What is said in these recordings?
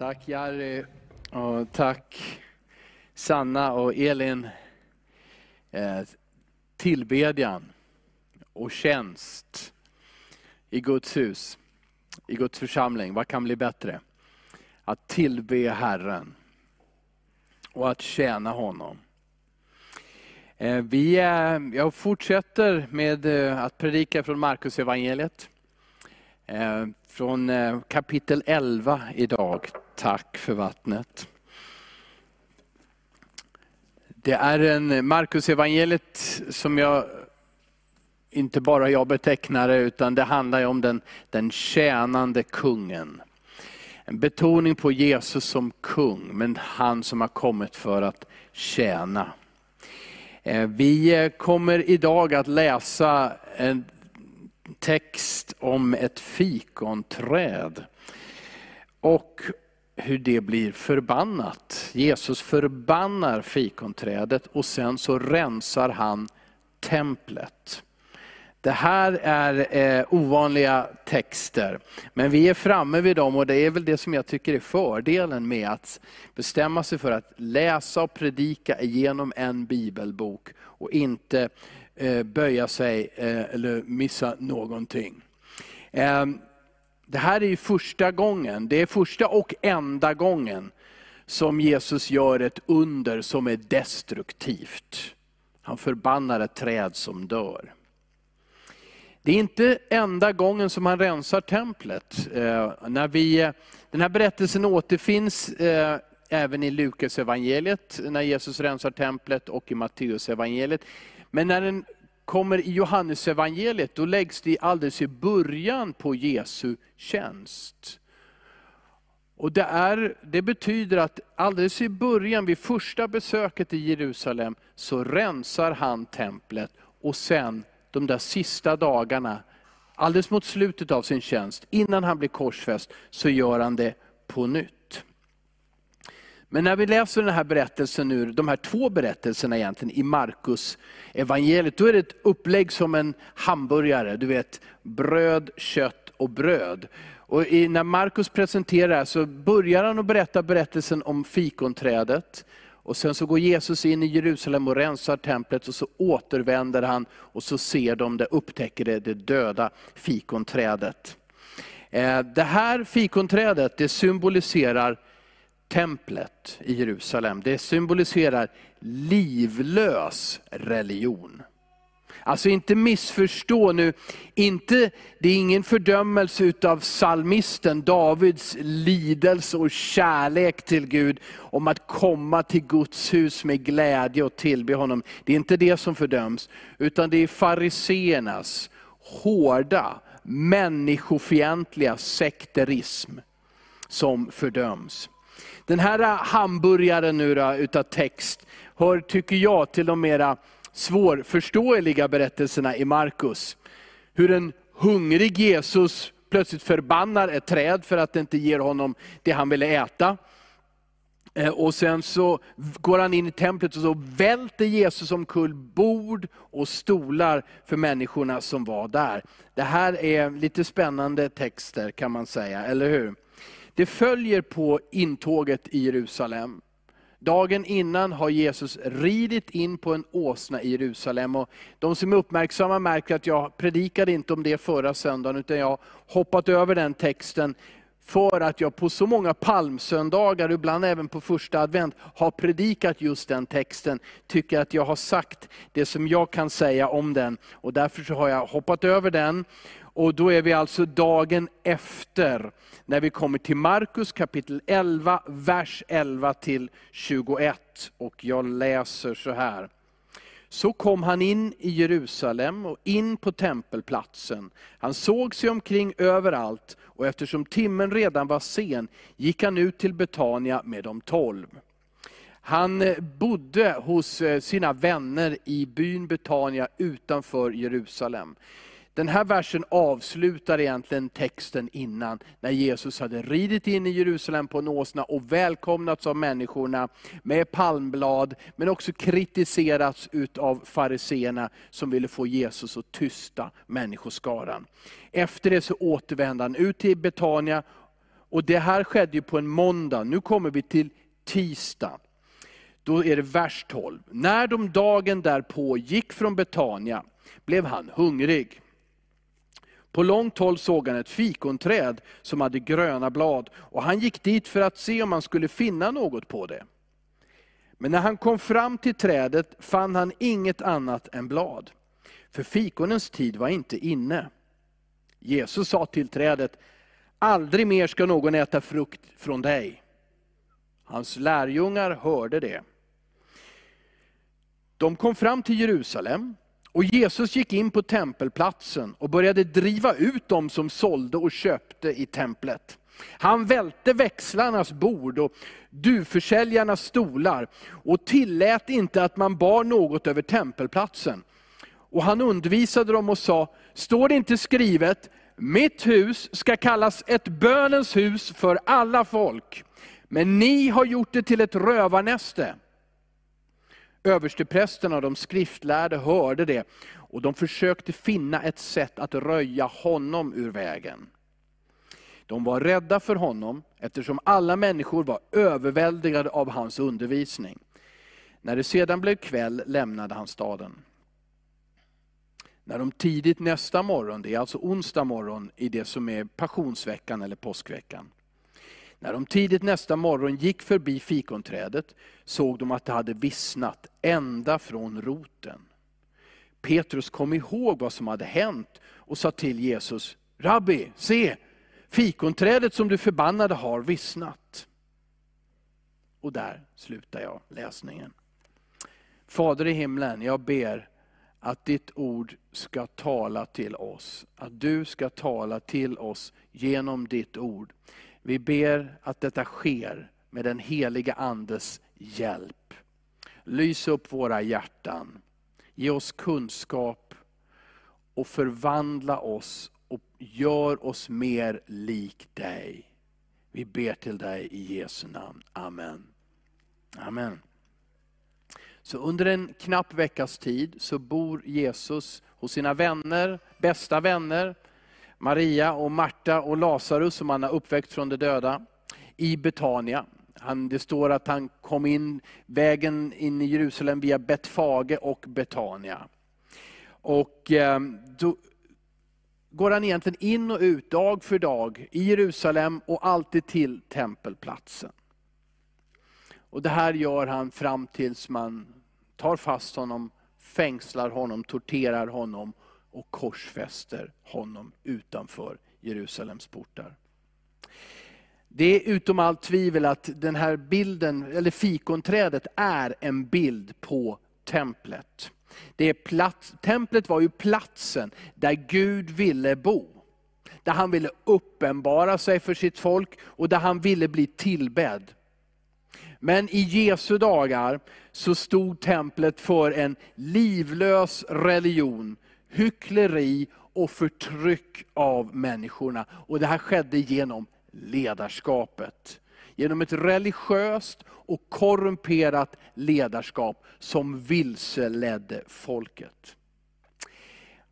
Tack Jari och tack Sanna och Elin. Eh, tillbedjan och tjänst i Guds hus, i Guds församling. Vad kan bli bättre? Att tillbe Herren och att tjäna honom. Eh, vi, eh, jag fortsätter med att predika från Markus evangeliet. Från kapitel 11 idag. Tack för vattnet. Det är en Marcus evangeliet som jag, inte bara jag betecknar det, utan det handlar om den, den tjänande kungen. En betoning på Jesus som kung, men han som har kommit för att tjäna. Eh, vi eh, kommer idag att läsa en text om ett fikonträd. Och hur det blir förbannat. Jesus förbannar fikonträdet och sen så rensar han templet. Det här är eh, ovanliga texter, men vi är framme vid dem och det är väl det som jag tycker är fördelen med att bestämma sig för att läsa och predika igenom en bibelbok och inte eh, böja sig eh, eller missa någonting. Ehm, det här är ju första gången, det är första och enda gången som Jesus gör ett under som är destruktivt. Han förbannar ett träd som dör. Det är inte enda gången som han rensar templet. Eh, när vi, den här berättelsen återfinns eh, även i Lukas evangeliet när Jesus rensar templet och i Matteus evangeliet. Men när den kommer i Johannes evangeliet, då läggs det alldeles i början på Jesu tjänst. Och det, är, det betyder att alldeles i början, vid första besöket i Jerusalem, så rensar han templet och sen de där sista dagarna, alldeles mot slutet av sin tjänst, innan han blir korsfäst, så gör han det på nytt. Men när vi läser den här berättelsen nu, de här två berättelserna egentligen i Markus evangeliet, då är det ett upplägg som en hamburgare. Du vet, bröd, kött och bröd. Och i, när Markus presenterar så börjar han att berätta berättelsen om fikonträdet. Och sen så går Jesus in i Jerusalem och rensar templet och så återvänder han och så ser de det, upptäcker det, det döda fikonträdet. Eh, det här fikonträdet det symboliserar templet i Jerusalem, det symboliserar livlös religion. Alltså inte missförstå nu, inte, det är ingen fördömelse utav salmisten Davids lidelse och kärlek till Gud, om att komma till Guds hus med glädje och tillbe honom. Det är inte det som fördöms, utan det är fariseernas hårda, människofientliga sekterism som fördöms. Den här äh, hamburgaren nu då, utav text hör, tycker jag, till de mera svårförståeliga berättelserna i Markus. Hur en hungrig Jesus plötsligt förbannar ett träd för att det inte ger honom det han ville äta. Eh, och sen så går han in i templet och så välter Jesus omkull bord och stolar för människorna som var där. Det här är lite spännande texter kan man säga, eller hur? Det följer på intåget i Jerusalem. Dagen innan har Jesus ridit in på en åsna i Jerusalem. Och de som är uppmärksamma märker att jag predikade inte om det förra söndagen, utan jag har hoppat över den texten för att jag på så många palmsöndagar, ibland även på första advent, har predikat just den texten. Tycker att jag har sagt det som jag kan säga om den. Och därför så har jag hoppat över den. Och då är vi alltså dagen efter, när vi kommer till Markus kapitel 11, vers 11 till 21. Och jag läser så här. Så kom han in i Jerusalem och in på tempelplatsen. Han såg sig omkring överallt och eftersom timmen redan var sen gick han ut till Betania med de tolv. Han eh, bodde hos eh, sina vänner i byn Betania utanför Jerusalem. Den här versen avslutar egentligen texten innan, när Jesus hade ridit in i Jerusalem på en åsna och välkomnats av människorna med palmblad, men också kritiserats av fariseerna som ville få Jesus att tysta människoskaran. Efter det så återvände han ut till Betania Och det här skedde ju på en måndag. Nu kommer vi till tisdag. Då är det vers 12. När de dagen därpå gick från Betania blev han hungrig. På långt håll såg han ett fikonträd som hade gröna blad och han gick dit för att se om han skulle finna något på det. Men när han kom fram till trädet fann han inget annat än blad. För fikonens tid var inte inne. Jesus sa till trädet, aldrig mer ska någon äta frukt från dig. Hans lärjungar hörde det. De kom fram till Jerusalem och Jesus gick in på tempelplatsen och började driva ut dem som sålde och köpte i templet. Han välte växlarnas bord och duvförsäljarnas stolar och tillät inte att man bar något över tempelplatsen. Och han undervisade dem och sa, står det inte skrivet, mitt hus ska kallas ett bönens hus för alla folk, men ni har gjort det till ett rövarnäste. Översteprästerna och de skriftlärde hörde det och de försökte finna ett sätt att röja honom ur vägen. De var rädda för honom eftersom alla människor var överväldigade av hans undervisning. När det sedan blev kväll lämnade han staden. När de tidigt nästa morgon, det är alltså onsdag morgon i det som är passionsveckan eller påskveckan. När de tidigt nästa morgon gick förbi fikonträdet såg de att det hade vissnat ända från roten. Petrus kom ihåg vad som hade hänt och sa till Jesus, Rabbi, se, fikonträdet som du förbannade har vissnat. Och där slutar jag läsningen. Fader i himlen, jag ber att ditt ord ska tala till oss. Att du ska tala till oss genom ditt ord. Vi ber att detta sker med den heliga Andes hjälp. Lys upp våra hjärtan. Ge oss kunskap och förvandla oss och gör oss mer lik dig. Vi ber till dig i Jesu namn. Amen. Amen. Så under en knapp veckas tid så bor Jesus hos sina vänner, bästa vänner, Maria och Marta och Lazarus som han har uppväckt från de döda, i Betania. Han, det står att han kom in vägen in i Jerusalem via Betfage och Betania. Och ehm, då går han egentligen in och ut dag för dag i Jerusalem och alltid till tempelplatsen. Och Det här gör han fram tills man tar fast honom, fängslar honom, torterar honom och korsfäster honom utanför Jerusalems portar. Det är utom allt tvivel att den här bilden, eller fikonträdet, är en bild på templet. Det är plats, templet var ju platsen där Gud ville bo. Där han ville uppenbara sig för sitt folk och där han ville bli tillbedd. Men i Jesu dagar så stod templet för en livlös religion hyckleri och förtryck av människorna. Och det här skedde genom ledarskapet. Genom ett religiöst och korrumperat ledarskap som vilseledde folket.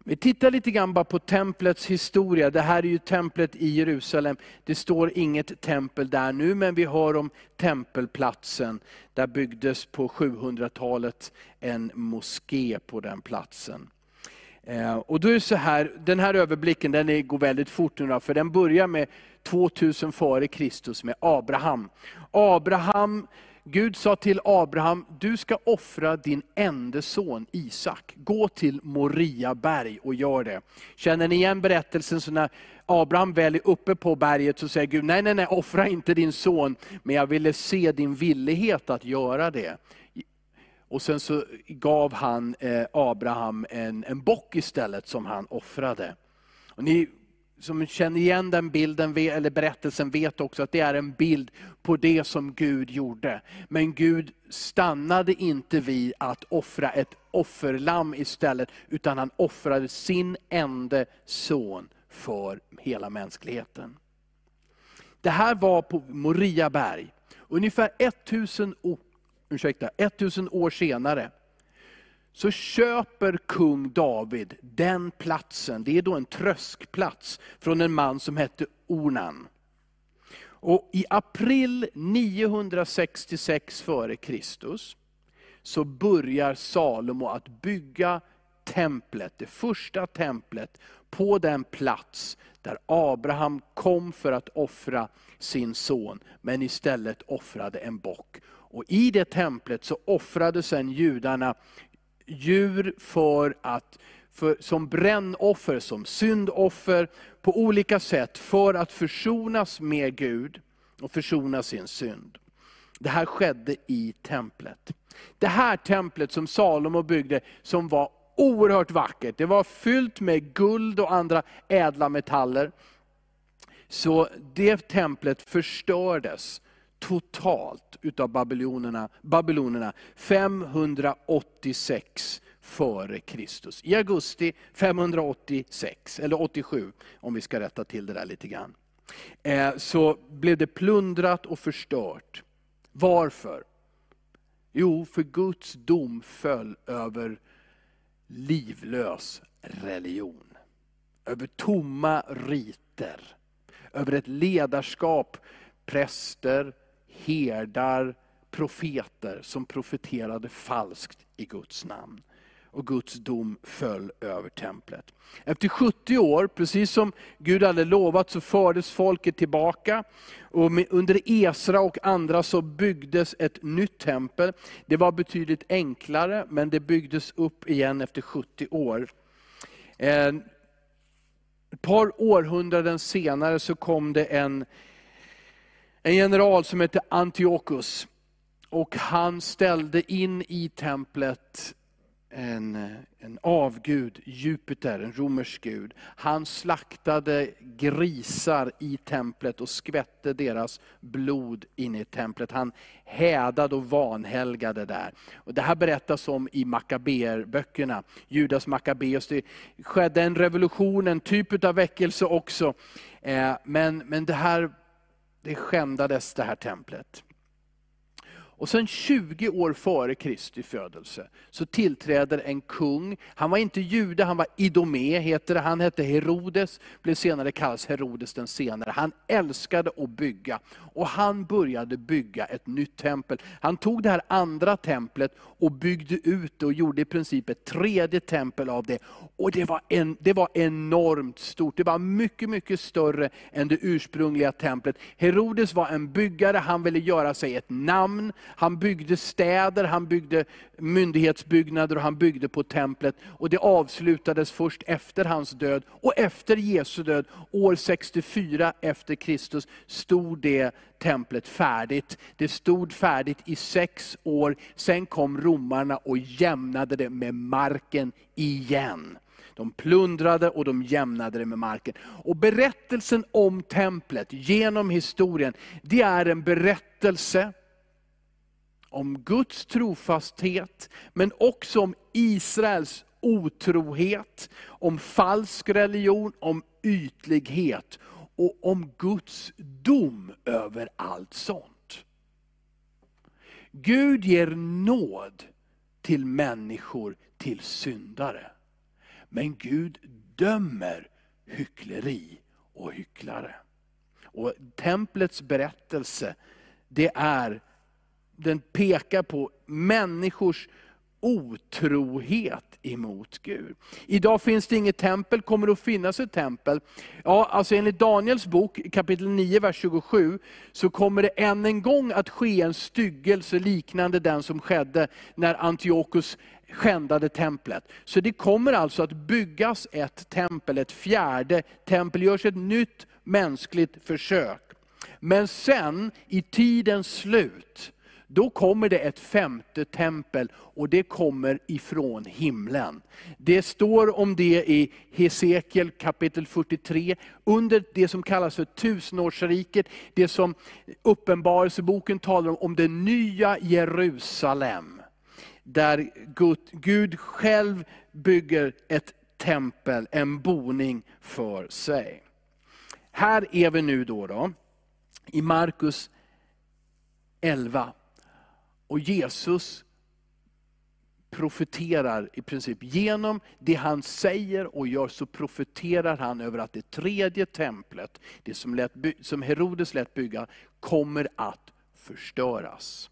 Vi tittar lite grann bara på templets historia. Det här är ju templet i Jerusalem. Det står inget tempel där nu, men vi hör om tempelplatsen. Där byggdes på 700-talet en moské på den platsen. Eh, och då är det så här, den här överblicken den går väldigt fort nu, för den börjar med 2000 före Kristus med Abraham. Abraham, Gud sa till Abraham, du ska offra din enda son Isak. Gå till Moria berg och gör det. Känner ni igen berättelsen så när Abraham väl är uppe på berget så säger Gud, nej nej nej, offra inte din son, men jag ville se din villighet att göra det. Och sen så gav han eh, Abraham en, en bock istället som han offrade. Och ni som känner igen den bilden eller berättelsen vet också att det är en bild på det som Gud gjorde. Men Gud stannade inte vid att offra ett offerlamm istället, utan han offrade sin enda son för hela mänskligheten. Det här var på Moriaberg. Ungefär 1000 år ursäkta, 1000 år senare, så köper kung David den platsen, det är då en tröskplats, från en man som hette Ornan. Och I april 966 f.Kr. så börjar Salomo att bygga templet, det första templet, på den plats där Abraham kom för att offra sin son, men istället offrade en bock. Och I det templet så offrade sedan judarna djur för att, för, som brännoffer, som syndoffer, på olika sätt för att försonas med Gud och försona sin synd. Det här skedde i templet. Det här templet som Salomo byggde, som var oerhört vackert. Det var fyllt med guld och andra ädla metaller. Så det templet förstördes totalt utav babylonerna, babylonerna 586 före Kristus. I augusti 586, eller 87 om vi ska rätta till det där lite grann. Eh, så blev det plundrat och förstört. Varför? Jo, för Guds dom föll över livlös religion. Över tomma riter. Över ett ledarskap, präster, herdar, profeter som profeterade falskt i Guds namn. Och Guds dom föll över templet. Efter 70 år, precis som Gud hade lovat, så fördes folket tillbaka. Och under Esra och andra så byggdes ett nytt tempel. Det var betydligt enklare, men det byggdes upp igen efter 70 år. Ett par århundraden senare så kom det en, en general som hette Antiochus. Och han ställde in i templet en, en avgud, Jupiter, en romersk gud. Han slaktade grisar i templet och skvätte deras blod in i templet. Han hädade och vanhelgade där. Och det här berättas om i Makabeerböckerna, Judas Makabeus. Det skedde en revolution, en typ av väckelse också. Eh, men, men det här det skändades, det här templet. Och sen 20 år före Kristi födelse så tillträder en kung. Han var inte jude, han var idome, heter det. Han hette Herodes, blev senare kallad Herodes den senare. Han älskade att bygga och han började bygga ett nytt tempel. Han tog det här andra templet och byggde ut det och gjorde i princip ett tredje tempel av det. Och det var, en, det var enormt stort, det var mycket, mycket större än det ursprungliga templet. Herodes var en byggare, han ville göra sig ett namn. Han byggde städer, han byggde myndighetsbyggnader och han byggde på templet. Och det avslutades först efter hans död. Och efter Jesu död, år 64 efter Kristus, stod det templet färdigt. Det stod färdigt i sex år, sen kom romarna och jämnade det med marken igen. De plundrade och de jämnade det med marken. Och berättelsen om templet genom historien, det är en berättelse om Guds trofasthet, men också om Israels otrohet, om falsk religion, om ytlighet och om Guds dom över allt sånt. Gud ger nåd till människor, till syndare. Men Gud dömer hyckleri och hycklare. Och templets berättelse, det är den pekar på människors otrohet emot Gud. Idag finns det inget tempel, kommer det att finnas ett tempel? Ja, alltså enligt Daniels bok kapitel 9, vers 27, så kommer det än en gång att ske en styggelse liknande den som skedde när Antiochus skändade templet. Så det kommer alltså att byggas ett tempel, ett fjärde tempel, det görs ett nytt mänskligt försök. Men sen, i tidens slut, då kommer det ett femte tempel och det kommer ifrån himlen. Det står om det i Hesekiel kapitel 43, under det som kallas för tusenårsriket, det som Uppenbarelseboken talar om, om det nya Jerusalem. Där Gud, Gud själv bygger ett tempel, en boning för sig. Här är vi nu då, då i Markus 11. Och Jesus profeterar i princip. Genom det han säger och gör så profeterar han över att det tredje templet, det som, lät, som Herodes lät bygga, kommer att förstöras.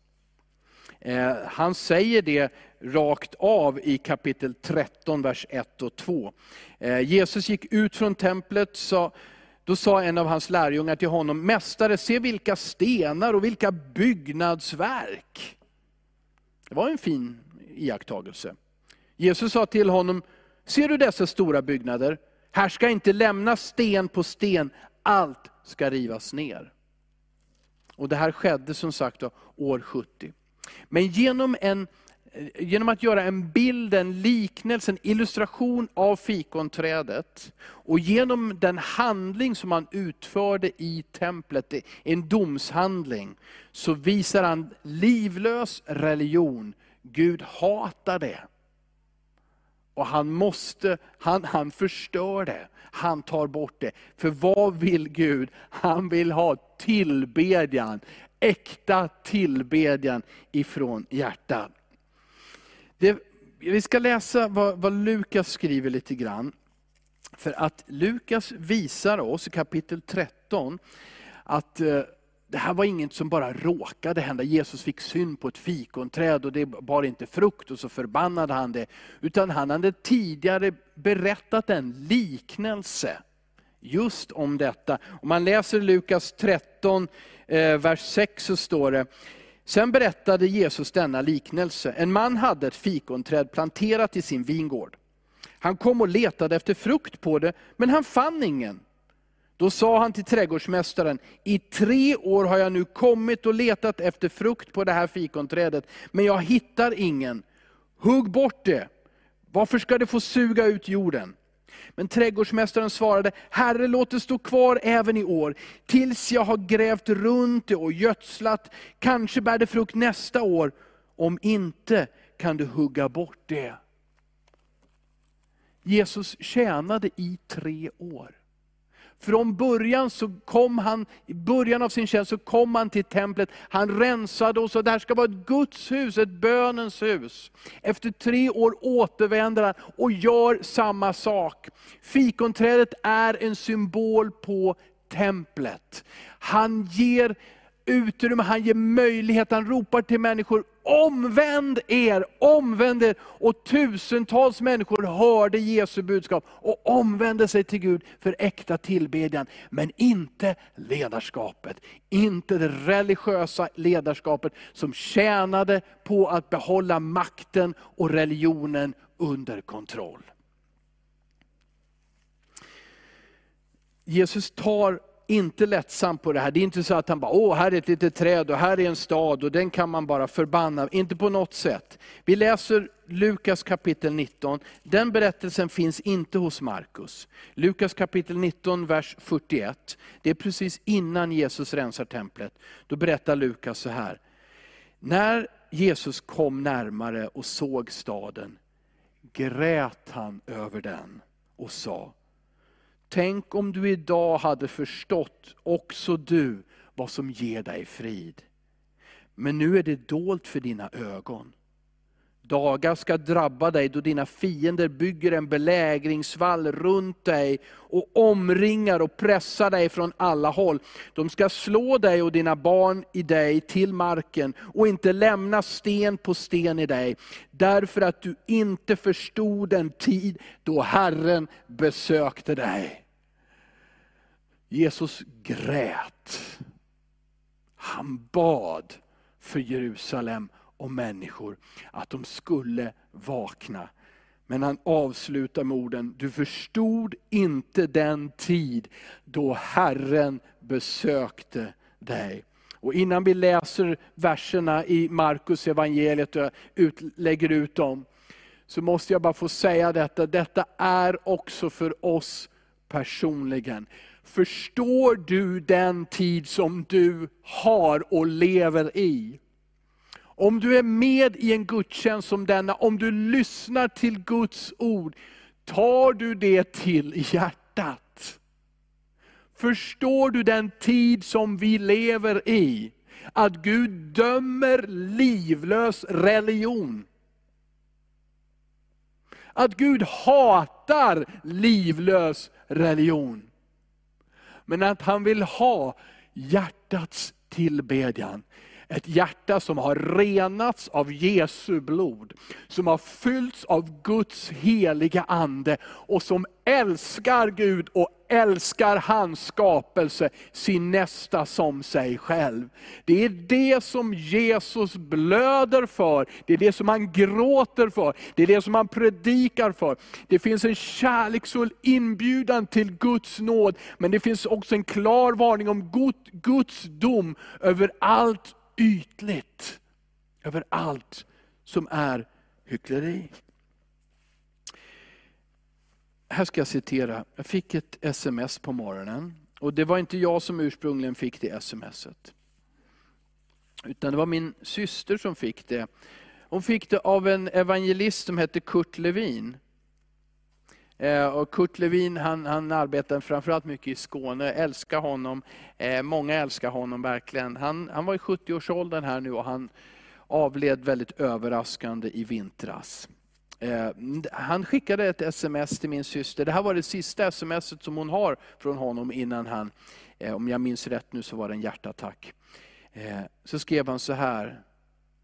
Eh, han säger det rakt av i kapitel 13, vers 1 och 2. Eh, Jesus gick ut från templet, sa, då sa en av hans lärjungar till honom, Mästare, se vilka stenar och vilka byggnadsverk. Det var en fin iakttagelse. Jesus sa till honom, ser du dessa stora byggnader? Här ska inte lämnas sten på sten, allt ska rivas ner. Och Det här skedde som sagt år 70. Men genom, en, genom att göra en bild, en liknelse, en illustration av fikonträdet, och genom den handling som han utförde i templet, en domshandling, så visar han livlös religion. Gud hatar det. Och han måste, han, han förstör det. Han tar bort det. För vad vill Gud? Han vill ha tillbedjan, äkta tillbedjan ifrån hjärtat. Det, vi ska läsa vad, vad Lukas skriver lite grann. För att Lukas visar oss i kapitel 13 att eh, det här var inget som bara råkade hända. Jesus fick syn på ett fikonträd och det bar inte frukt och så förbannade han det. Utan han hade tidigare berättat en liknelse just om detta. Om man läser Lukas 13, eh, vers 6 så står det, Sen berättade Jesus denna liknelse. En man hade ett fikonträd planterat i sin vingård. Han kom och letade efter frukt på det, men han fann ingen. Då sa han till trädgårdsmästaren, i tre år har jag nu kommit och letat efter frukt på det här fikonträdet, men jag hittar ingen. Hugg bort det, varför ska det få suga ut jorden? Men trädgårdsmästaren svarade, Herre låt det stå kvar även i år, tills jag har grävt runt det och gödslat. Kanske bär det frukt nästa år. Om inte kan du hugga bort det. Jesus tjänade i tre år. Från början så kom han, i början av sin tjänst så kom han till templet, han rensade och sa det här ska vara ett Guds hus, ett bönens hus. Efter tre år återvänder han och gör samma sak. Fikonträdet är en symbol på templet. Han ger utrymme, han ger möjlighet, han ropar till människor, omvänd er, omvänd er. Och tusentals människor hörde Jesu budskap och omvände sig till Gud för äkta tillbedjan. Men inte ledarskapet, inte det religiösa ledarskapet som tjänade på att behålla makten och religionen under kontroll. Jesus tar inte lättsam på det här. Det är inte så att han bara, åh här är ett litet träd och här är en stad och den kan man bara förbanna. Inte på något sätt. Vi läser Lukas kapitel 19. Den berättelsen finns inte hos Markus. Lukas kapitel 19, vers 41. Det är precis innan Jesus rensar templet. Då berättar Lukas så här. När Jesus kom närmare och såg staden, grät han över den och sa, Tänk om du idag hade förstått, också du, vad som ger dig frid. Men nu är det dolt för dina ögon. Dagar ska drabba dig då dina fiender bygger en belägringsvall runt dig och omringar och pressar dig från alla håll. De ska slå dig och dina barn i dig till marken och inte lämna sten på sten i dig. Därför att du inte förstod den tid då Herren besökte dig. Jesus grät. Han bad för Jerusalem och människor att de skulle vakna. Men han avslutar med orden, du förstod inte den tid då Herren besökte dig. Och innan vi läser verserna i Markus evangeliet och ut, lägger ut dem, så måste jag bara få säga detta, detta är också för oss personligen. Förstår du den tid som du har och lever i? Om du är med i en gudstjänst som denna, om du lyssnar till Guds ord, tar du det till hjärtat? Förstår du den tid som vi lever i? Att Gud dömer livlös religion. att Gud hatar livlös religion. Men att han vill ha hjärtats tillbedjan. Ett hjärta som har renats av Jesu blod, som har fyllts av Guds heliga Ande och som älskar Gud och älskar hans skapelse, sin nästa som sig själv. Det är det som Jesus blöder för, det är det som han gråter för, det är det som han predikar för. Det finns en kärleksfull inbjudan till Guds nåd, men det finns också en klar varning om Guds dom över allt ytligt över allt som är hyckleri. Här ska jag citera, jag fick ett sms på morgonen. Och det var inte jag som ursprungligen fick det smset. Utan det var min syster som fick det. Hon fick det av en evangelist som hette Kurt Levin. Eh, och Kurt Levin han, han arbetar framförallt mycket i Skåne, jag älskar honom. Eh, många älskar honom verkligen. Han, han var i 70-årsåldern här nu och han avled väldigt överraskande i vintras. Eh, han skickade ett sms till min syster, det här var det sista sms som hon har från honom innan han, om jag minns rätt nu så var det en hjärtattack. Så skrev han så här,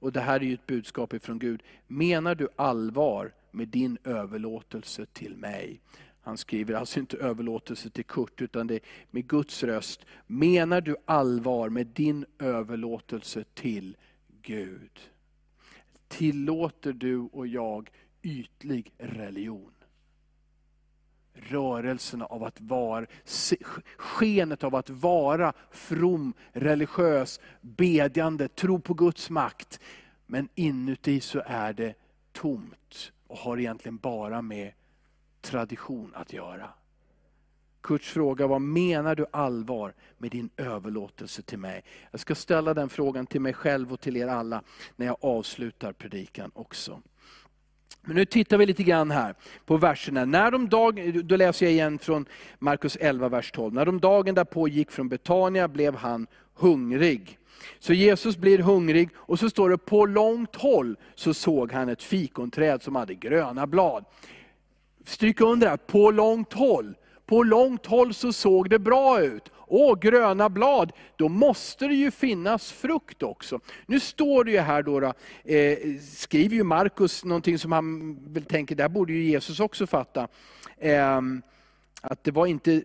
och det här är ju ett budskap ifrån Gud. Menar du allvar med din överlåtelse till mig. Han skriver alltså inte överlåtelse till Kurt, utan det är med Guds röst. Menar du allvar med din överlåtelse till Gud? Tillåter du och jag ytlig religion? Rörelsen av att vara, skenet av att vara from, religiös, bedjande, tro på Guds makt. Men inuti så är det tomt och har egentligen bara med tradition att göra. Kurts fråga var, menar du allvar med din överlåtelse till mig? Jag ska ställa den frågan till mig själv och till er alla när jag avslutar predikan också. Men nu tittar vi lite grann här på verserna. När de dag, då läser jag igen från Markus 11, vers 12. När de dagen därpå gick från Betania blev han hungrig. Så Jesus blir hungrig och så står det på långt håll så såg han ett fikonträd som hade gröna blad. Stryk under här, på långt håll. På långt håll så såg det bra ut. Åh, gröna blad, då måste det ju finnas frukt också. Nu står det ju här då, då eh, skriver ju Markus någonting som han väl tänker, det här borde ju Jesus också fatta. Eh, att det var, inte,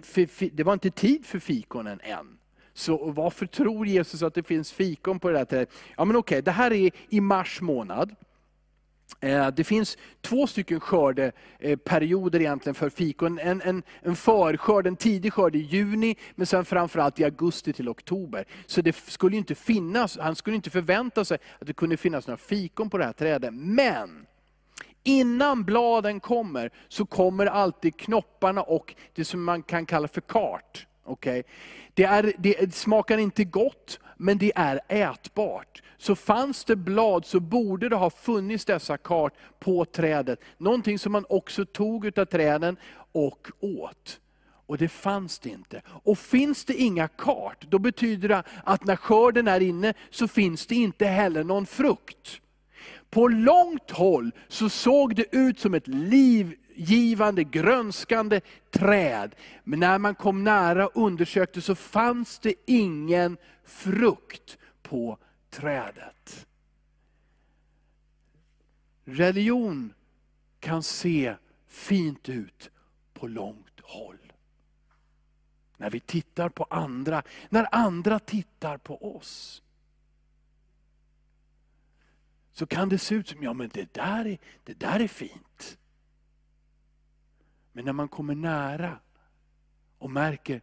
det var inte tid för fikonen än. Så varför tror Jesus att det finns fikon på det där trädet? Ja men okej, det här är i mars månad. Eh, det finns två stycken skördeperioder eh, egentligen för fikon. En, en, en förskörd, en tidig skörd i juni, men sen framförallt i augusti till oktober. Så det skulle inte finnas, han skulle inte förvänta sig att det kunde finnas några fikon på det här trädet. Men innan bladen kommer, så kommer alltid knopparna och det som man kan kalla för kart. Okay? Det, är, det smakar inte gott, men det är ätbart. Så fanns det blad så borde det ha funnits dessa kart på trädet. Någonting som man också tog av träden och åt. Och det fanns det inte. Och finns det inga kart, då betyder det att när skörden är inne så finns det inte heller någon frukt. På långt håll så såg det ut som ett liv livgivande, grönskande träd. Men när man kom nära och undersökte så fanns det ingen frukt på trädet. Religion kan se fint ut på långt håll. När vi tittar på andra, när andra tittar på oss. Så kan det se ut som, ja men det där är, det där är fint. Men när man kommer nära och märker,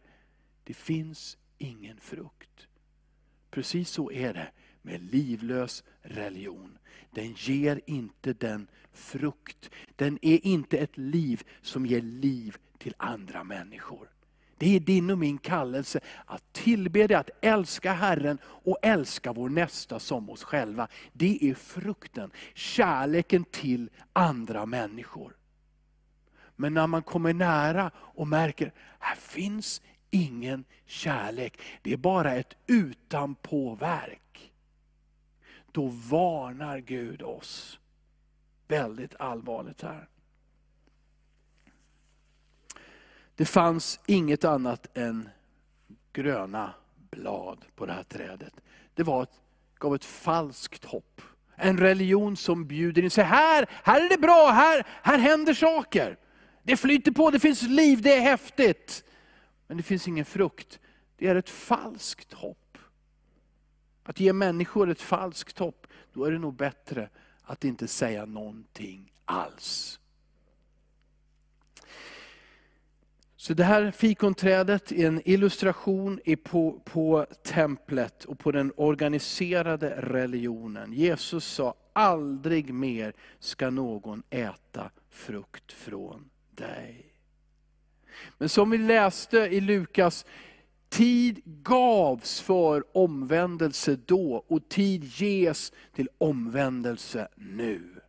det finns ingen frukt. Precis så är det med livlös religion. Den ger inte den frukt. Den är inte ett liv som ger liv till andra människor. Det är din och min kallelse att tillbe att älska Herren och älska vår nästa som oss själva. Det är frukten, kärleken till andra människor. Men när man kommer nära och märker, här finns ingen kärlek. Det är bara ett utanpåverk. Då varnar Gud oss. Väldigt allvarligt här. Det fanns inget annat än gröna blad på det här trädet. Det var ett, gav ett falskt hopp. En religion som bjuder in, se här, här är det bra, här, här händer saker. Det flyter på, det finns liv, det är häftigt. Men det finns ingen frukt. Det är ett falskt hopp. Att ge människor ett falskt hopp, då är det nog bättre att inte säga någonting alls. Så det här fikonträdet är en illustration på, på templet och på den organiserade religionen. Jesus sa, aldrig mer ska någon äta frukt från dig. Men som vi läste i Lukas, tid gavs för omvändelse då och tid ges till omvändelse nu.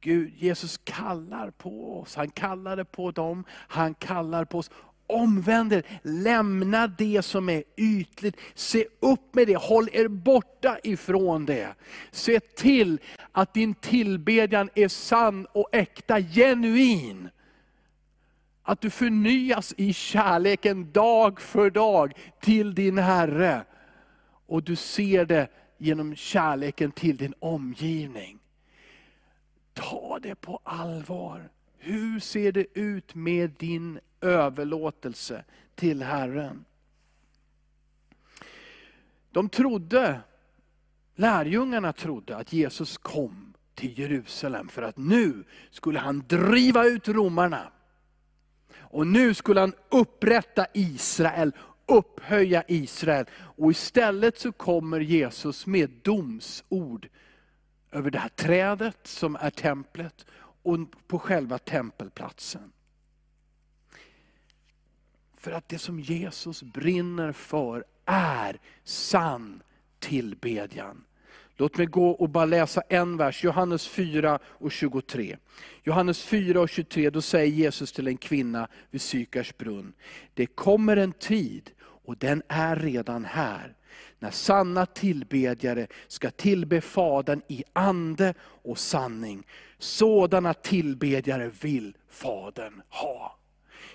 Gud, Jesus kallar på oss, han kallade på dem, han kallar på oss. Omvänd er, lämna det som är ytligt. Se upp med det, håll er borta ifrån det. Se till att din tillbedjan är sann och äkta, genuin. Att du förnyas i kärleken dag för dag till din Herre. Och du ser det genom kärleken till din omgivning. Ta det på allvar. Hur ser det ut med din överlåtelse till Herren? De trodde, lärjungarna trodde att Jesus kom till Jerusalem för att nu skulle han driva ut romarna. Och nu skulle han upprätta Israel, upphöja Israel. Och istället så kommer Jesus med domsord över det här trädet som är templet och på själva tempelplatsen. För att det som Jesus brinner för är sann tillbedjan. Låt mig gå och bara läsa en vers, Johannes 4 och 23. Johannes 4 och 23, då säger Jesus till en kvinna vid Sykars brunn. Det kommer en tid, och den är redan här, när sanna tillbedjare ska tillbe Fadern i ande och sanning. Sådana tillbedjare vill Fadern ha.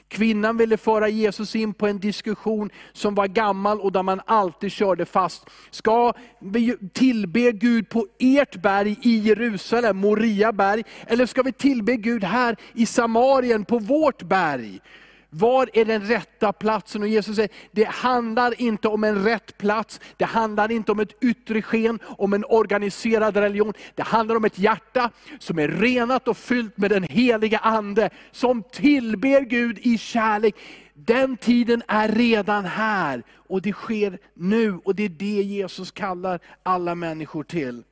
Kvinnan ville föra Jesus in på en diskussion som var gammal och där man alltid körde fast. Ska vi tillbe Gud på ert berg i Jerusalem, Moria berg, eller ska vi tillbe Gud här i Samarien på vårt berg? Var är den rätta platsen? Och Jesus säger, det handlar inte om en rätt plats, det handlar inte om ett yttre sken, om en organiserad religion. Det handlar om ett hjärta som är renat och fyllt med den heliga Ande, som tillber Gud i kärlek. Den tiden är redan här och det sker nu och det är det Jesus kallar alla människor till.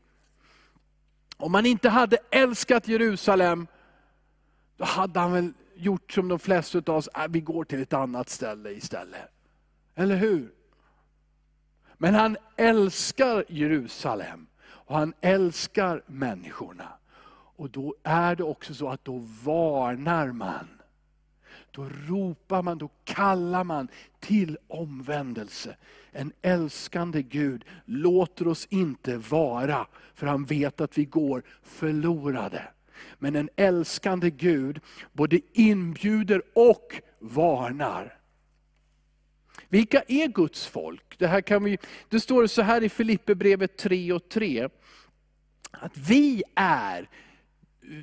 Om man inte hade älskat Jerusalem, då hade han väl gjort som de flesta av oss, äh, vi går till ett annat ställe istället. Eller hur? Men han älskar Jerusalem och han älskar människorna. Och då är det också så att då varnar man. Då ropar man, då kallar man till omvändelse. En älskande Gud låter oss inte vara, för han vet att vi går förlorade. Men en älskande Gud både inbjuder och varnar. Vilka är Guds folk? Det, här kan vi, det står så här i Filipperbrevet 3 och 3. Att vi är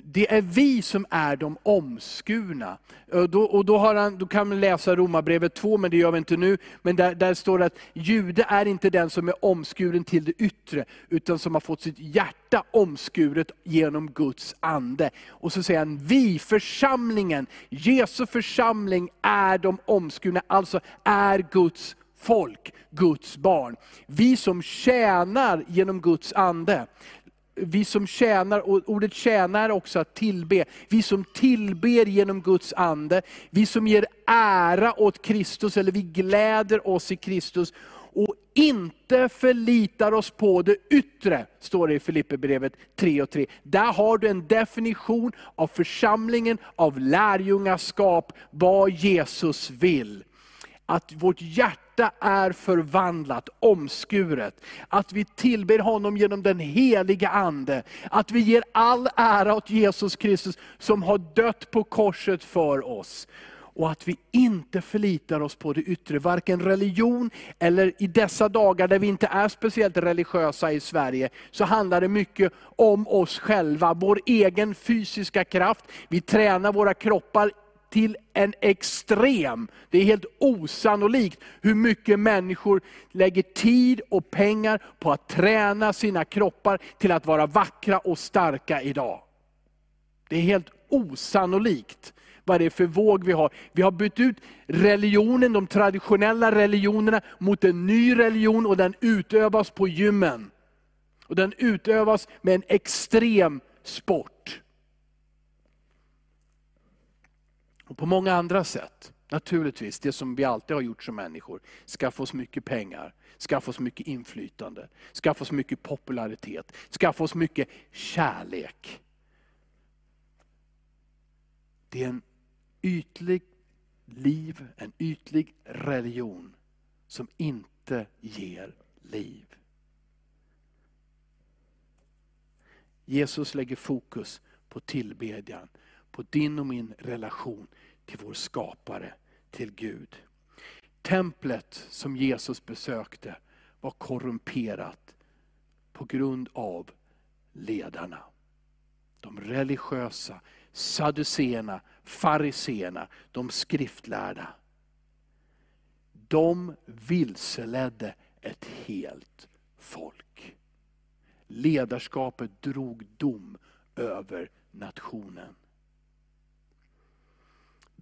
det är vi som är de omskurna. Och då, och då, har han, då kan man läsa Romarbrevet 2, men det gör vi inte nu. Men där, där står det att jude är inte den som är omskuren till det yttre, utan som har fått sitt hjärta omskuret genom Guds ande. Och så säger han, vi, församlingen, Jesu församling är de omskurna, alltså är Guds folk, Guds barn. Vi som tjänar genom Guds ande vi som tjänar, och ordet tjäna är också att tillbe. Vi som tillber genom Guds ande, vi som ger ära åt Kristus, eller vi gläder oss i Kristus. Och inte förlitar oss på det yttre, står det i Filipperbrevet 3 och 3. Där har du en definition av församlingen, av lärjungaskap, vad Jesus vill. Att vårt hjärta hjärta är förvandlat, omskuret. Att vi tillber honom genom den heliga Ande. Att vi ger all ära åt Jesus Kristus som har dött på korset för oss. Och att vi inte förlitar oss på det yttre, varken religion eller i dessa dagar där vi inte är speciellt religiösa i Sverige, så handlar det mycket om oss själva, vår egen fysiska kraft. Vi tränar våra kroppar till en extrem. Det är helt osannolikt hur mycket människor lägger tid och pengar på att träna sina kroppar till att vara vackra och starka idag. Det är helt osannolikt vad det är för våg vi har. Vi har bytt ut religionen, de traditionella religionerna mot en ny religion och den utövas på gymmen. Och den utövas med en extrem sport. Och på många andra sätt. Naturligtvis, det som vi alltid har gjort som människor. Skaffa oss mycket pengar, skaffa oss mycket inflytande, skaffa oss mycket popularitet, skaffa oss mycket kärlek. Det är en ytlig liv, en ytlig religion som inte ger liv. Jesus lägger fokus på tillbedjan, på din och min relation till vår skapare, till Gud. Templet som Jesus besökte var korrumperat på grund av ledarna. De religiösa, saduceerna, fariseerna, de skriftlärda. De vilseledde ett helt folk. Ledarskapet drog dom över nationen.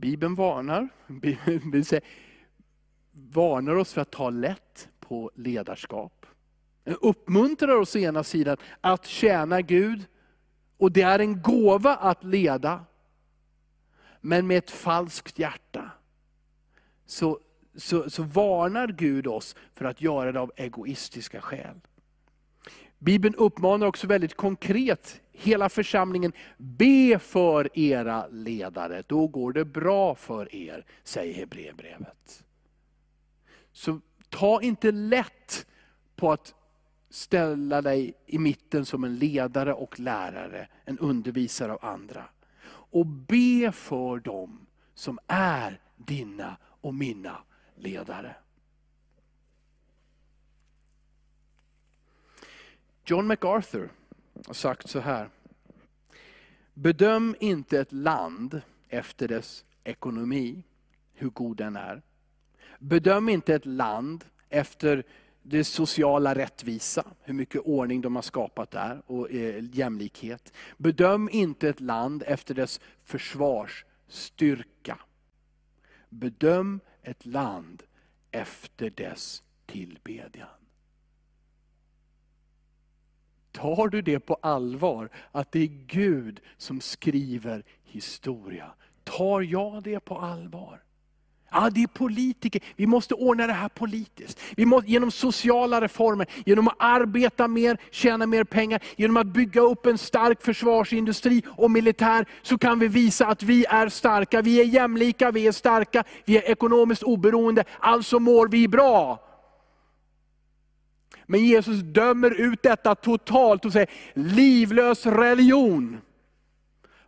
Bibeln varnar, Bibeln varnar oss för att ta lätt på ledarskap. Den uppmuntrar oss å ena sidan att tjäna Gud, och det är en gåva att leda. Men med ett falskt hjärta så, så, så varnar Gud oss för att göra det av egoistiska skäl. Bibeln uppmanar också väldigt konkret hela församlingen, be för era ledare, då går det bra för er, säger Hebreerbrevet. Så ta inte lätt på att ställa dig i mitten som en ledare och lärare, en undervisare av andra. Och be för dem som är dina och mina ledare. John MacArthur sagt så här. Bedöm inte ett land efter dess ekonomi, hur god den är. Bedöm inte ett land efter det sociala rättvisa, hur mycket ordning de har skapat där och eh, jämlikhet. Bedöm inte ett land efter dess försvarsstyrka. Bedöm ett land efter dess tillbedjan. Tar du det på allvar, att det är Gud som skriver historia? Tar jag det på allvar? Ja, det är politiker. Vi måste ordna det här politiskt. Vi måste, genom sociala reformer, genom att arbeta mer, tjäna mer pengar, genom att bygga upp en stark försvarsindustri och militär, så kan vi visa att vi är starka. Vi är jämlika, vi är starka, vi är ekonomiskt oberoende, alltså mår vi bra. Men Jesus dömer ut detta totalt och säger, livlös religion.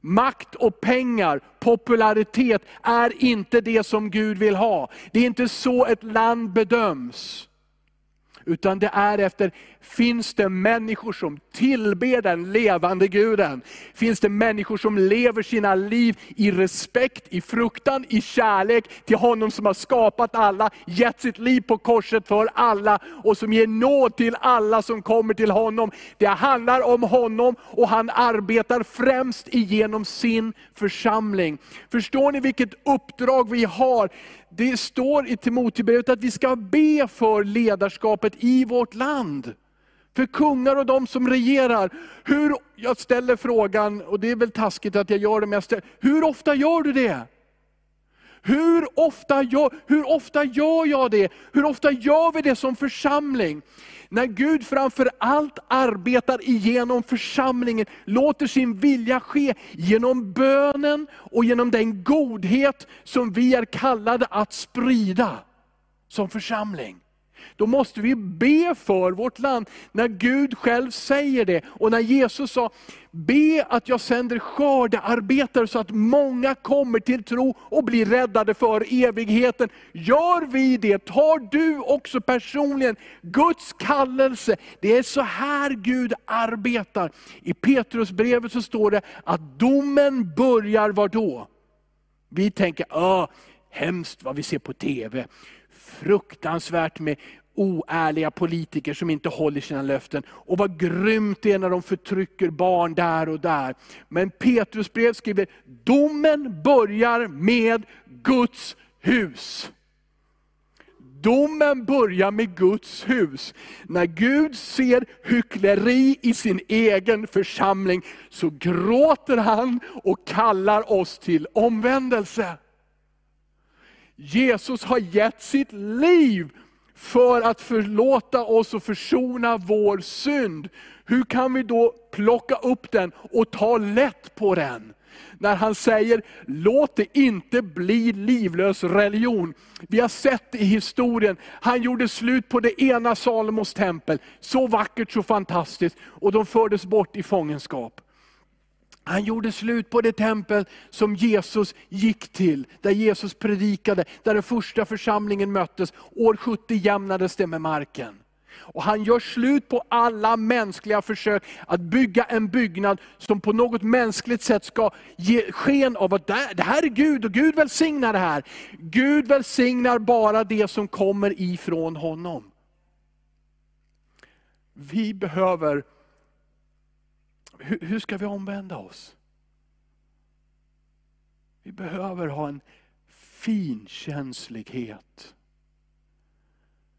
Makt och pengar, popularitet är inte det som Gud vill ha. Det är inte så ett land bedöms. Utan det är efter, finns det människor som tillber den levande guden? Finns det människor som lever sina liv i respekt, i fruktan, i kärlek till honom som har skapat alla, gett sitt liv på korset för alla och som ger nåd till alla som kommer till honom. Det handlar om honom och han arbetar främst igenom sin församling. Förstår ni vilket uppdrag vi har? Det står i Timoteusbrevet att vi ska be för ledarskapet i vårt land. För kungar och de som regerar. Hur, jag ställer frågan, och det är väl taskigt att jag gör det, men jag ställer, hur ofta gör du det? Hur ofta, gör, hur ofta gör jag det? Hur ofta gör vi det som församling? När Gud framför allt arbetar igenom församlingen, låter sin vilja ske genom bönen och genom den godhet som vi är kallade att sprida som församling då måste vi be för vårt land. När Gud själv säger det, och när Jesus sa, be att jag sänder skördearbetare så att många kommer till tro och blir räddade för evigheten. Gör vi det, tar du också personligen Guds kallelse. Det är så här Gud arbetar. I Petrusbrevet så står det att domen börjar var då? Vi tänker, ah, hemskt vad vi ser på TV. Fruktansvärt med oärliga politiker som inte håller sina löften. Och vad grymt det är när de förtrycker barn där och där. Men Petrus brev skriver, domen börjar med Guds hus. Domen börjar med Guds hus. När Gud ser hyckleri i sin egen församling, så gråter han och kallar oss till omvändelse. Jesus har gett sitt liv för att förlåta oss och försona vår synd. Hur kan vi då plocka upp den och ta lätt på den? När han säger, låt det inte bli livlös religion. Vi har sett det i historien, han gjorde slut på det ena Salomos tempel, så vackert, så fantastiskt, och de fördes bort i fångenskap. Han gjorde slut på det tempel som Jesus gick till, där Jesus predikade, där den första församlingen möttes. År 70 jämnades det med marken. Och han gör slut på alla mänskliga försök att bygga en byggnad som på något mänskligt sätt ska ge sken av att det här är Gud och Gud välsignar det här. Gud välsignar bara det som kommer ifrån honom. Vi behöver hur, hur ska vi omvända oss? Vi behöver ha en finkänslighet.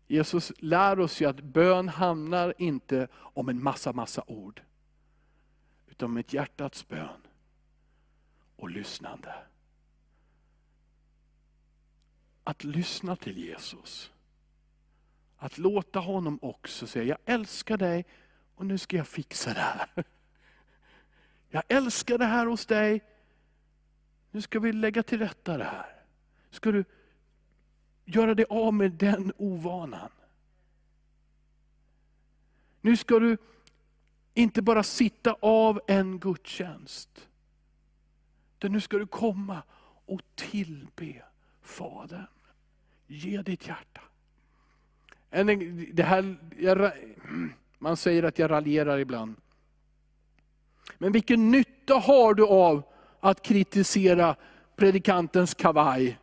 Jesus lär oss ju att bön handlar inte om en massa, massa ord. Utan om ett hjärtats bön och lyssnande. Att lyssna till Jesus. Att låta honom också säga, jag älskar dig och nu ska jag fixa det här. Jag älskar det här hos dig. Nu ska vi lägga till rätta det här. Ska du göra dig av med den ovanan. Nu ska du inte bara sitta av en gudstjänst. Utan nu ska du komma och tillbe Fadern. Ge ditt hjärta. Det här, man säger att jag raljerar ibland. Men vilken nytta har du av att kritisera predikantens kavaj?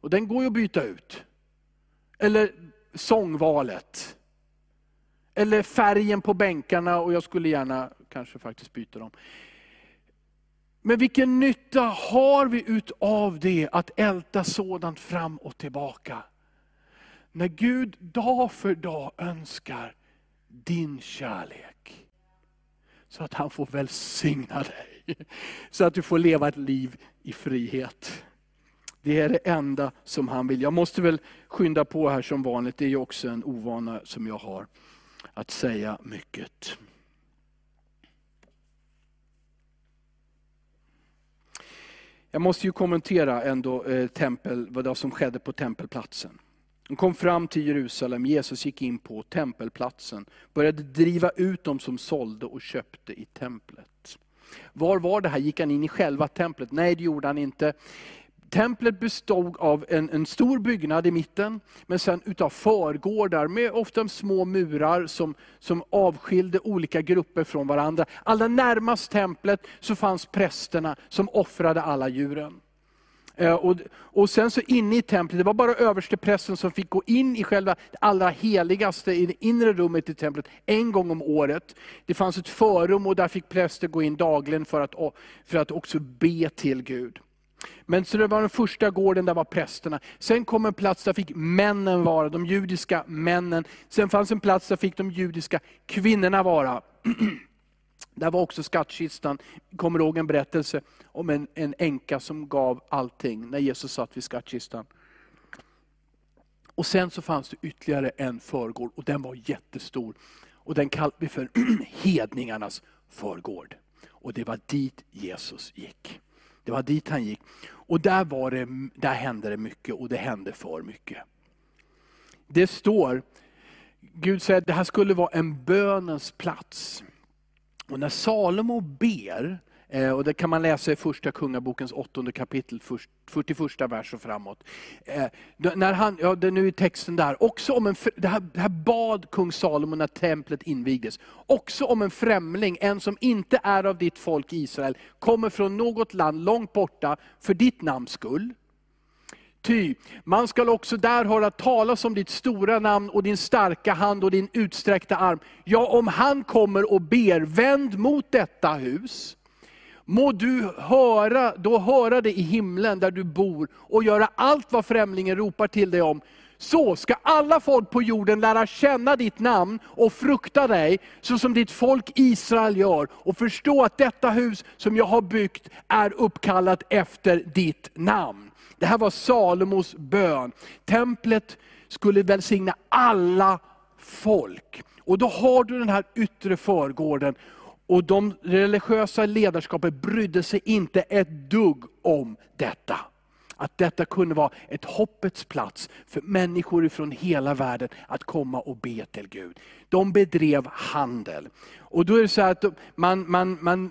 Och den går ju att byta ut. Eller sångvalet. Eller färgen på bänkarna, och jag skulle gärna kanske faktiskt byta dem. Men vilken nytta har vi utav det, att älta sådant fram och tillbaka? När Gud dag för dag önskar din kärlek så att han får välsigna dig. Så att du får leva ett liv i frihet. Det är det enda som han vill. Jag måste väl skynda på här som vanligt, det är ju också en ovana som jag har, att säga mycket. Jag måste ju kommentera ändå eh, tempel, vad som skedde på tempelplatsen. De kom fram till Jerusalem, Jesus gick in på tempelplatsen, började driva ut dem som sålde och köpte i templet. Var var det här? Gick han in i själva templet? Nej, det gjorde han inte. Templet bestod av en, en, stor byggnad i mitten, men sen utav förgårdar med ofta små murar som, som avskilde olika grupper från varandra. Allra närmast templet så fanns prästerna som offrade alla djuren. Eh, och, och sen så inne i templet, det var bara översteprästen som fick gå in i själva det allra heligaste, i det inre rummet i templet, en gång om året. Det fanns ett förrum och där fick präster gå in dagligen för att, för att också be till Gud. Men så det var den första gården, där var prästerna. Sen kom en plats där fick männen vara, de judiska männen. Sen fanns en plats där fick de judiska kvinnorna vara. Där var också skattkistan. Kommer ihåg en berättelse om en, en änka som gav allting när Jesus satt vid skattkistan. Och sen så fanns det ytterligare en förgård och den var jättestor. Och den kallade vi för hedningarnas förgård. Och det var dit Jesus gick. Det var dit han gick. Och där, var det, där hände det mycket och det hände för mycket. Det står Gud säger att det här skulle vara en bönens plats. Och när Salomo ber, eh, och det kan man läsa i första kungabokens åttonde kapitel, 41 vers och framåt. Eh, när han, ja, det är nu är texten där, också om en, det, här, det här bad kung Salomo när templet invigdes. Också om en främling, en som inte är av ditt folk Israel, kommer från något land långt borta för ditt namns skull Ty man skall också där höra talas om ditt stora namn och din starka hand och din utsträckta arm. Ja, om han kommer och ber, vänd mot detta hus. Må du höra, då höra det i himlen där du bor och göra allt vad främlingen ropar till dig om. Så ska alla folk på jorden lära känna ditt namn och frukta dig, så som ditt folk Israel gör, och förstå att detta hus som jag har byggt är uppkallat efter ditt namn. Det här var Salomos bön. Templet skulle välsigna alla folk. Och då har du den här yttre förgården. Och de religiösa ledarskapet brydde sig inte ett dugg om detta. Att detta kunde vara ett hoppets plats för människor från hela världen att komma och be till Gud. De bedrev handel. Och då är det så att man, man, man,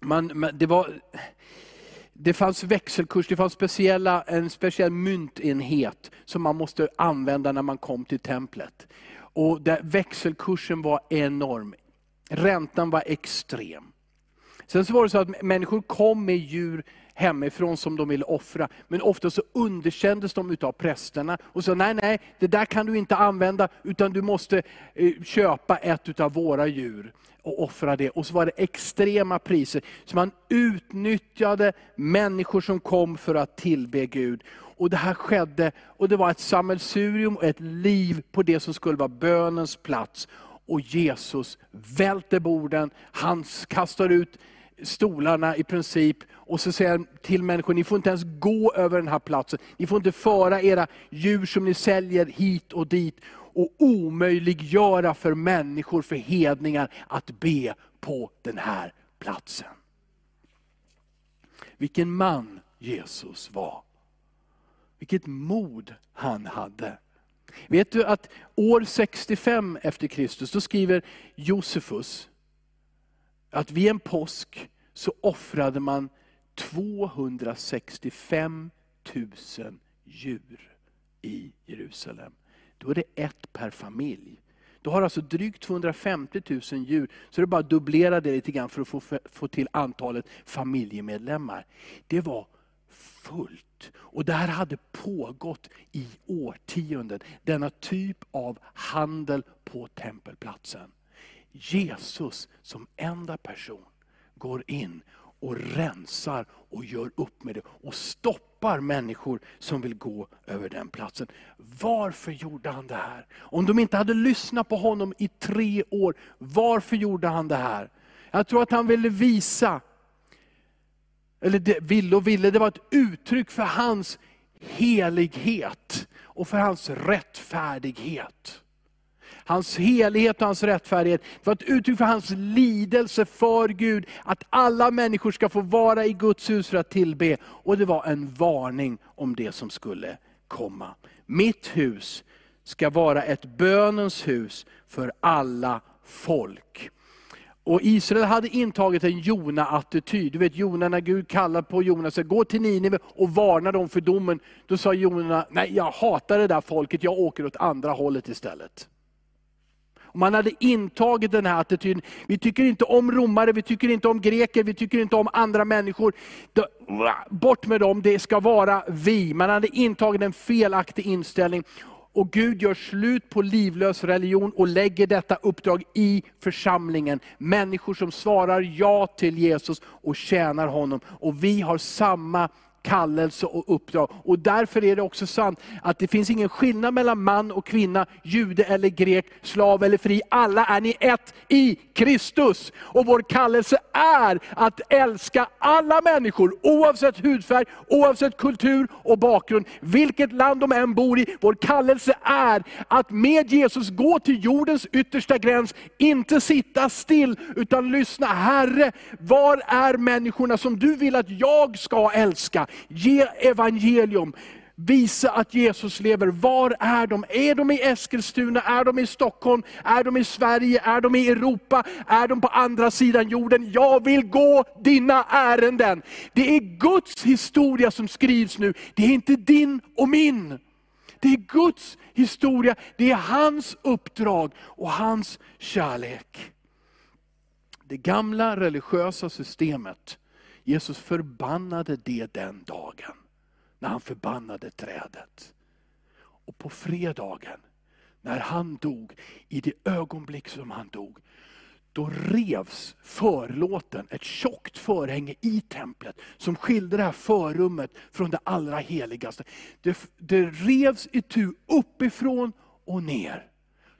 man, man det var det fanns växelkurs, det fanns speciella, en speciell myntenhet som man måste använda när man kom till templet. Och där växelkursen var enorm. Räntan var extrem. Sen så var det så att människor kom med djur hemifrån som de ville offra. Men ofta så underkändes de utav prästerna och sa, nej nej, det där kan du inte använda, utan du måste eh, köpa ett utav våra djur och offra det. Och så var det extrema priser. Så man utnyttjade människor som kom för att tillbe Gud. Och det här skedde, och det var ett sammelsurium och ett liv på det som skulle vara bönens plats. Och Jesus välter borden, han kastar ut stolarna i princip, och så säger han till människor, ni får inte ens gå över den här platsen. Ni får inte föra era djur som ni säljer hit och dit och omöjliggöra för människor, för hedningar, att be på den här platsen. Vilken man Jesus var. Vilket mod han hade. Vet du att år 65 efter Kristus, då skriver Josefus, att vid en påsk så offrade man 265 000 djur i Jerusalem. Då är det ett per familj. Du har alltså drygt 250 000 djur, så det är bara att dubblera det lite grann för att få, få till antalet familjemedlemmar. Det var fullt. Och det här hade pågått i årtionden, denna typ av handel på tempelplatsen. Jesus som enda person går in och rensar och gör upp med det och stoppar människor som vill gå över den platsen. Varför gjorde han det här? Om de inte hade lyssnat på honom i tre år, varför gjorde han det här? Jag tror att han ville visa, eller det, ville och ville, det var ett uttryck för hans helighet och för hans rättfärdighet. Hans helighet och hans rättfärdighet. Det var ett uttryck för hans lidelse för Gud, att alla människor ska få vara i Guds hus för att tillbe. Och det var en varning om det som skulle komma. Mitt hus ska vara ett bönens hus för alla folk. Och Israel hade intagit en Jona-attityd. Du vet Jona, när Gud kallar på Jona, och säger gå till Nineve och varna dem för domen. Då sa Jona, nej jag hatar det där folket, jag åker åt andra hållet istället. Om man hade intagit den här attityden, vi tycker inte om romare, vi tycker inte om greker, vi tycker inte om andra människor. Bort med dem, det ska vara vi. Man hade intagit en felaktig inställning. Och Gud gör slut på livlös religion och lägger detta uppdrag i församlingen. Människor som svarar ja till Jesus och tjänar honom. Och vi har samma kallelse och uppdrag. Och därför är det också sant att det finns ingen skillnad mellan man och kvinna, jude eller grek, slav eller fri. Alla är ni ett i Kristus. Och vår kallelse är att älska alla människor, oavsett hudfärg, oavsett kultur och bakgrund, vilket land de än bor i. Vår kallelse är att med Jesus gå till jordens yttersta gräns, inte sitta still, utan lyssna. Herre, var är människorna som du vill att jag ska älska? Ge evangelium. visa att Jesus lever. Var är de? Är de i Eskilstuna? Är de i Stockholm? Är de i Sverige? Är de i Europa? Är de på andra sidan jorden? Jag vill gå dina ärenden. Det är Guds historia som skrivs nu. Det är inte din och min. Det är Guds historia, det är hans uppdrag och hans kärlek. Det gamla religiösa systemet, Jesus förbannade det den dagen när han förbannade trädet. Och på fredagen, när han dog, i det ögonblick som han dog, då revs förlåten, ett tjockt förhänge i templet, som skilde det här förrummet från det allra heligaste. Det, det revs itu uppifrån och ner.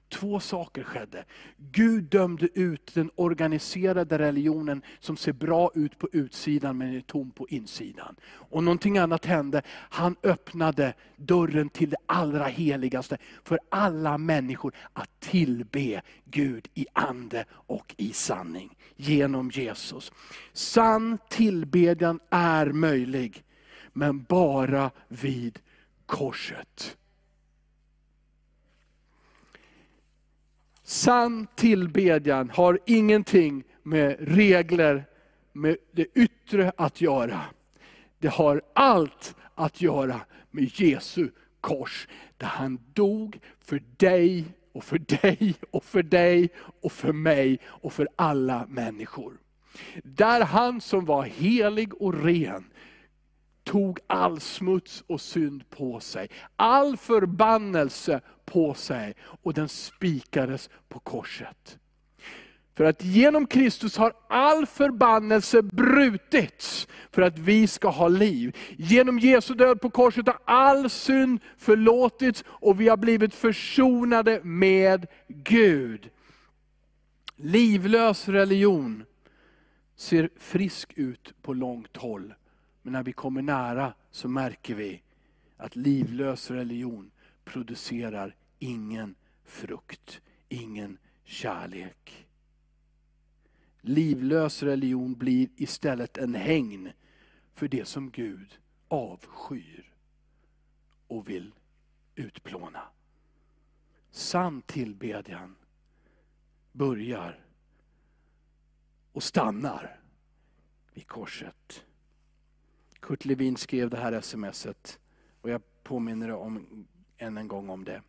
Två saker skedde. Gud dömde ut den organiserade religionen som ser bra ut på utsidan men är tom på insidan. Och någonting annat hände. Han öppnade dörren till det allra heligaste för alla människor att tillbe Gud i ande och i sanning. Genom Jesus. Sann tillbedjan är möjlig, men bara vid korset. Sann tillbedjan har ingenting med regler, med det yttre att göra. Det har allt att göra med Jesu kors, där han dog för dig, och för dig, och för dig, och för mig, och för alla människor. Där han som var helig och ren, tog all smuts och synd på sig. All förbannelse på sig och den spikades på korset. För att genom Kristus har all förbannelse brutits för att vi ska ha liv. Genom Jesu död på korset har all synd förlåtits och vi har blivit försonade med Gud. Livlös religion ser frisk ut på långt håll. Men när vi kommer nära så märker vi att livlös religion producerar ingen frukt, ingen kärlek. Livlös religion blir istället en hägn för det som Gud avskyr och vill utplåna. Sann tillbedjan börjar och stannar vid korset. Kurt Levin skrev det här smset och jag påminner om, än en gång om det.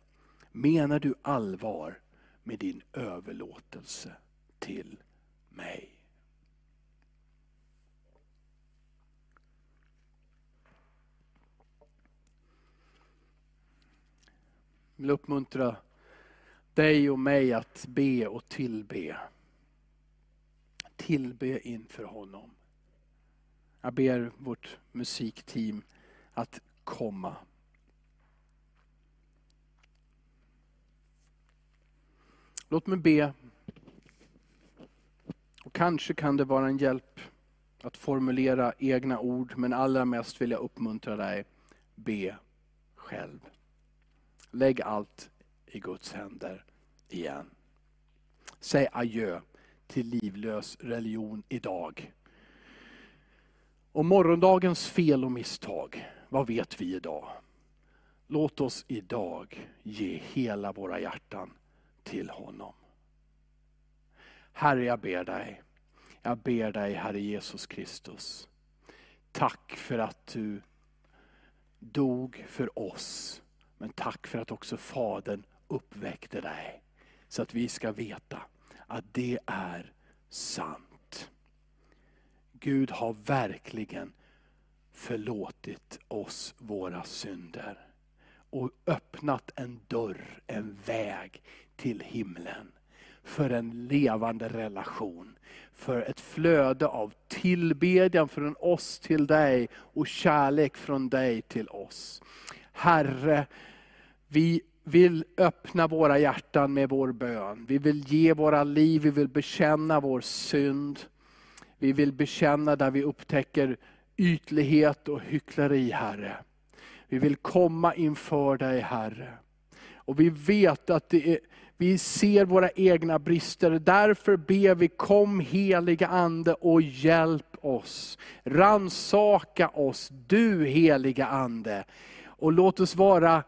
Menar du allvar med din överlåtelse till mig? Jag vill uppmuntra dig och mig att be och tillbe. Tillbe inför honom. Jag ber vårt musikteam att komma. Låt mig be. Och kanske kan det vara en hjälp att formulera egna ord, men allra mest vill jag uppmuntra dig, be själv. Lägg allt i Guds händer igen. Säg adjö till livlös religion idag. Och morgondagens fel och misstag, vad vet vi idag? Låt oss idag ge hela våra hjärtan till honom. Herre, jag ber dig. Jag ber dig, Herre Jesus Kristus. Tack för att du dog för oss. Men tack för att också Fadern uppväckte dig. Så att vi ska veta att det är sant. Gud har verkligen förlåtit oss våra synder. Och öppnat en dörr, en väg till himlen. För en levande relation. För ett flöde av tillbedjan från oss till dig och kärlek från dig till oss. Herre, vi vill öppna våra hjärtan med vår bön. Vi vill ge våra liv, vi vill bekänna vår synd. Vi vill bekänna där vi upptäcker ytlighet och hyckleri, Herre. Vi vill komma inför dig, Herre. Och vi vet att är, vi ser våra egna brister. Därför ber vi, kom heliga Ande och hjälp oss. Ransaka oss, du heliga Ande. Och låt oss vara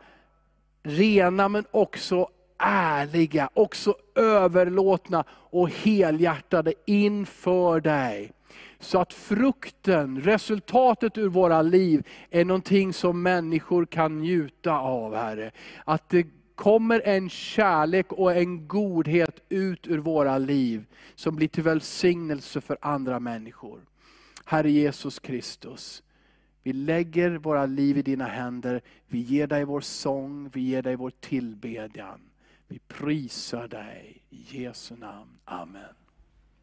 rena men också ärliga, också överlåtna och helhjärtade inför dig. Så att frukten, resultatet ur våra liv är någonting som människor kan njuta av Herre. Att det kommer en kärlek och en godhet ut ur våra liv, som blir till välsignelse för andra människor. Herre Jesus Kristus, vi lägger våra liv i dina händer, vi ger dig vår sång, vi ger dig vår tillbedjan. Vi prisar dig i Jesu namn. Amen.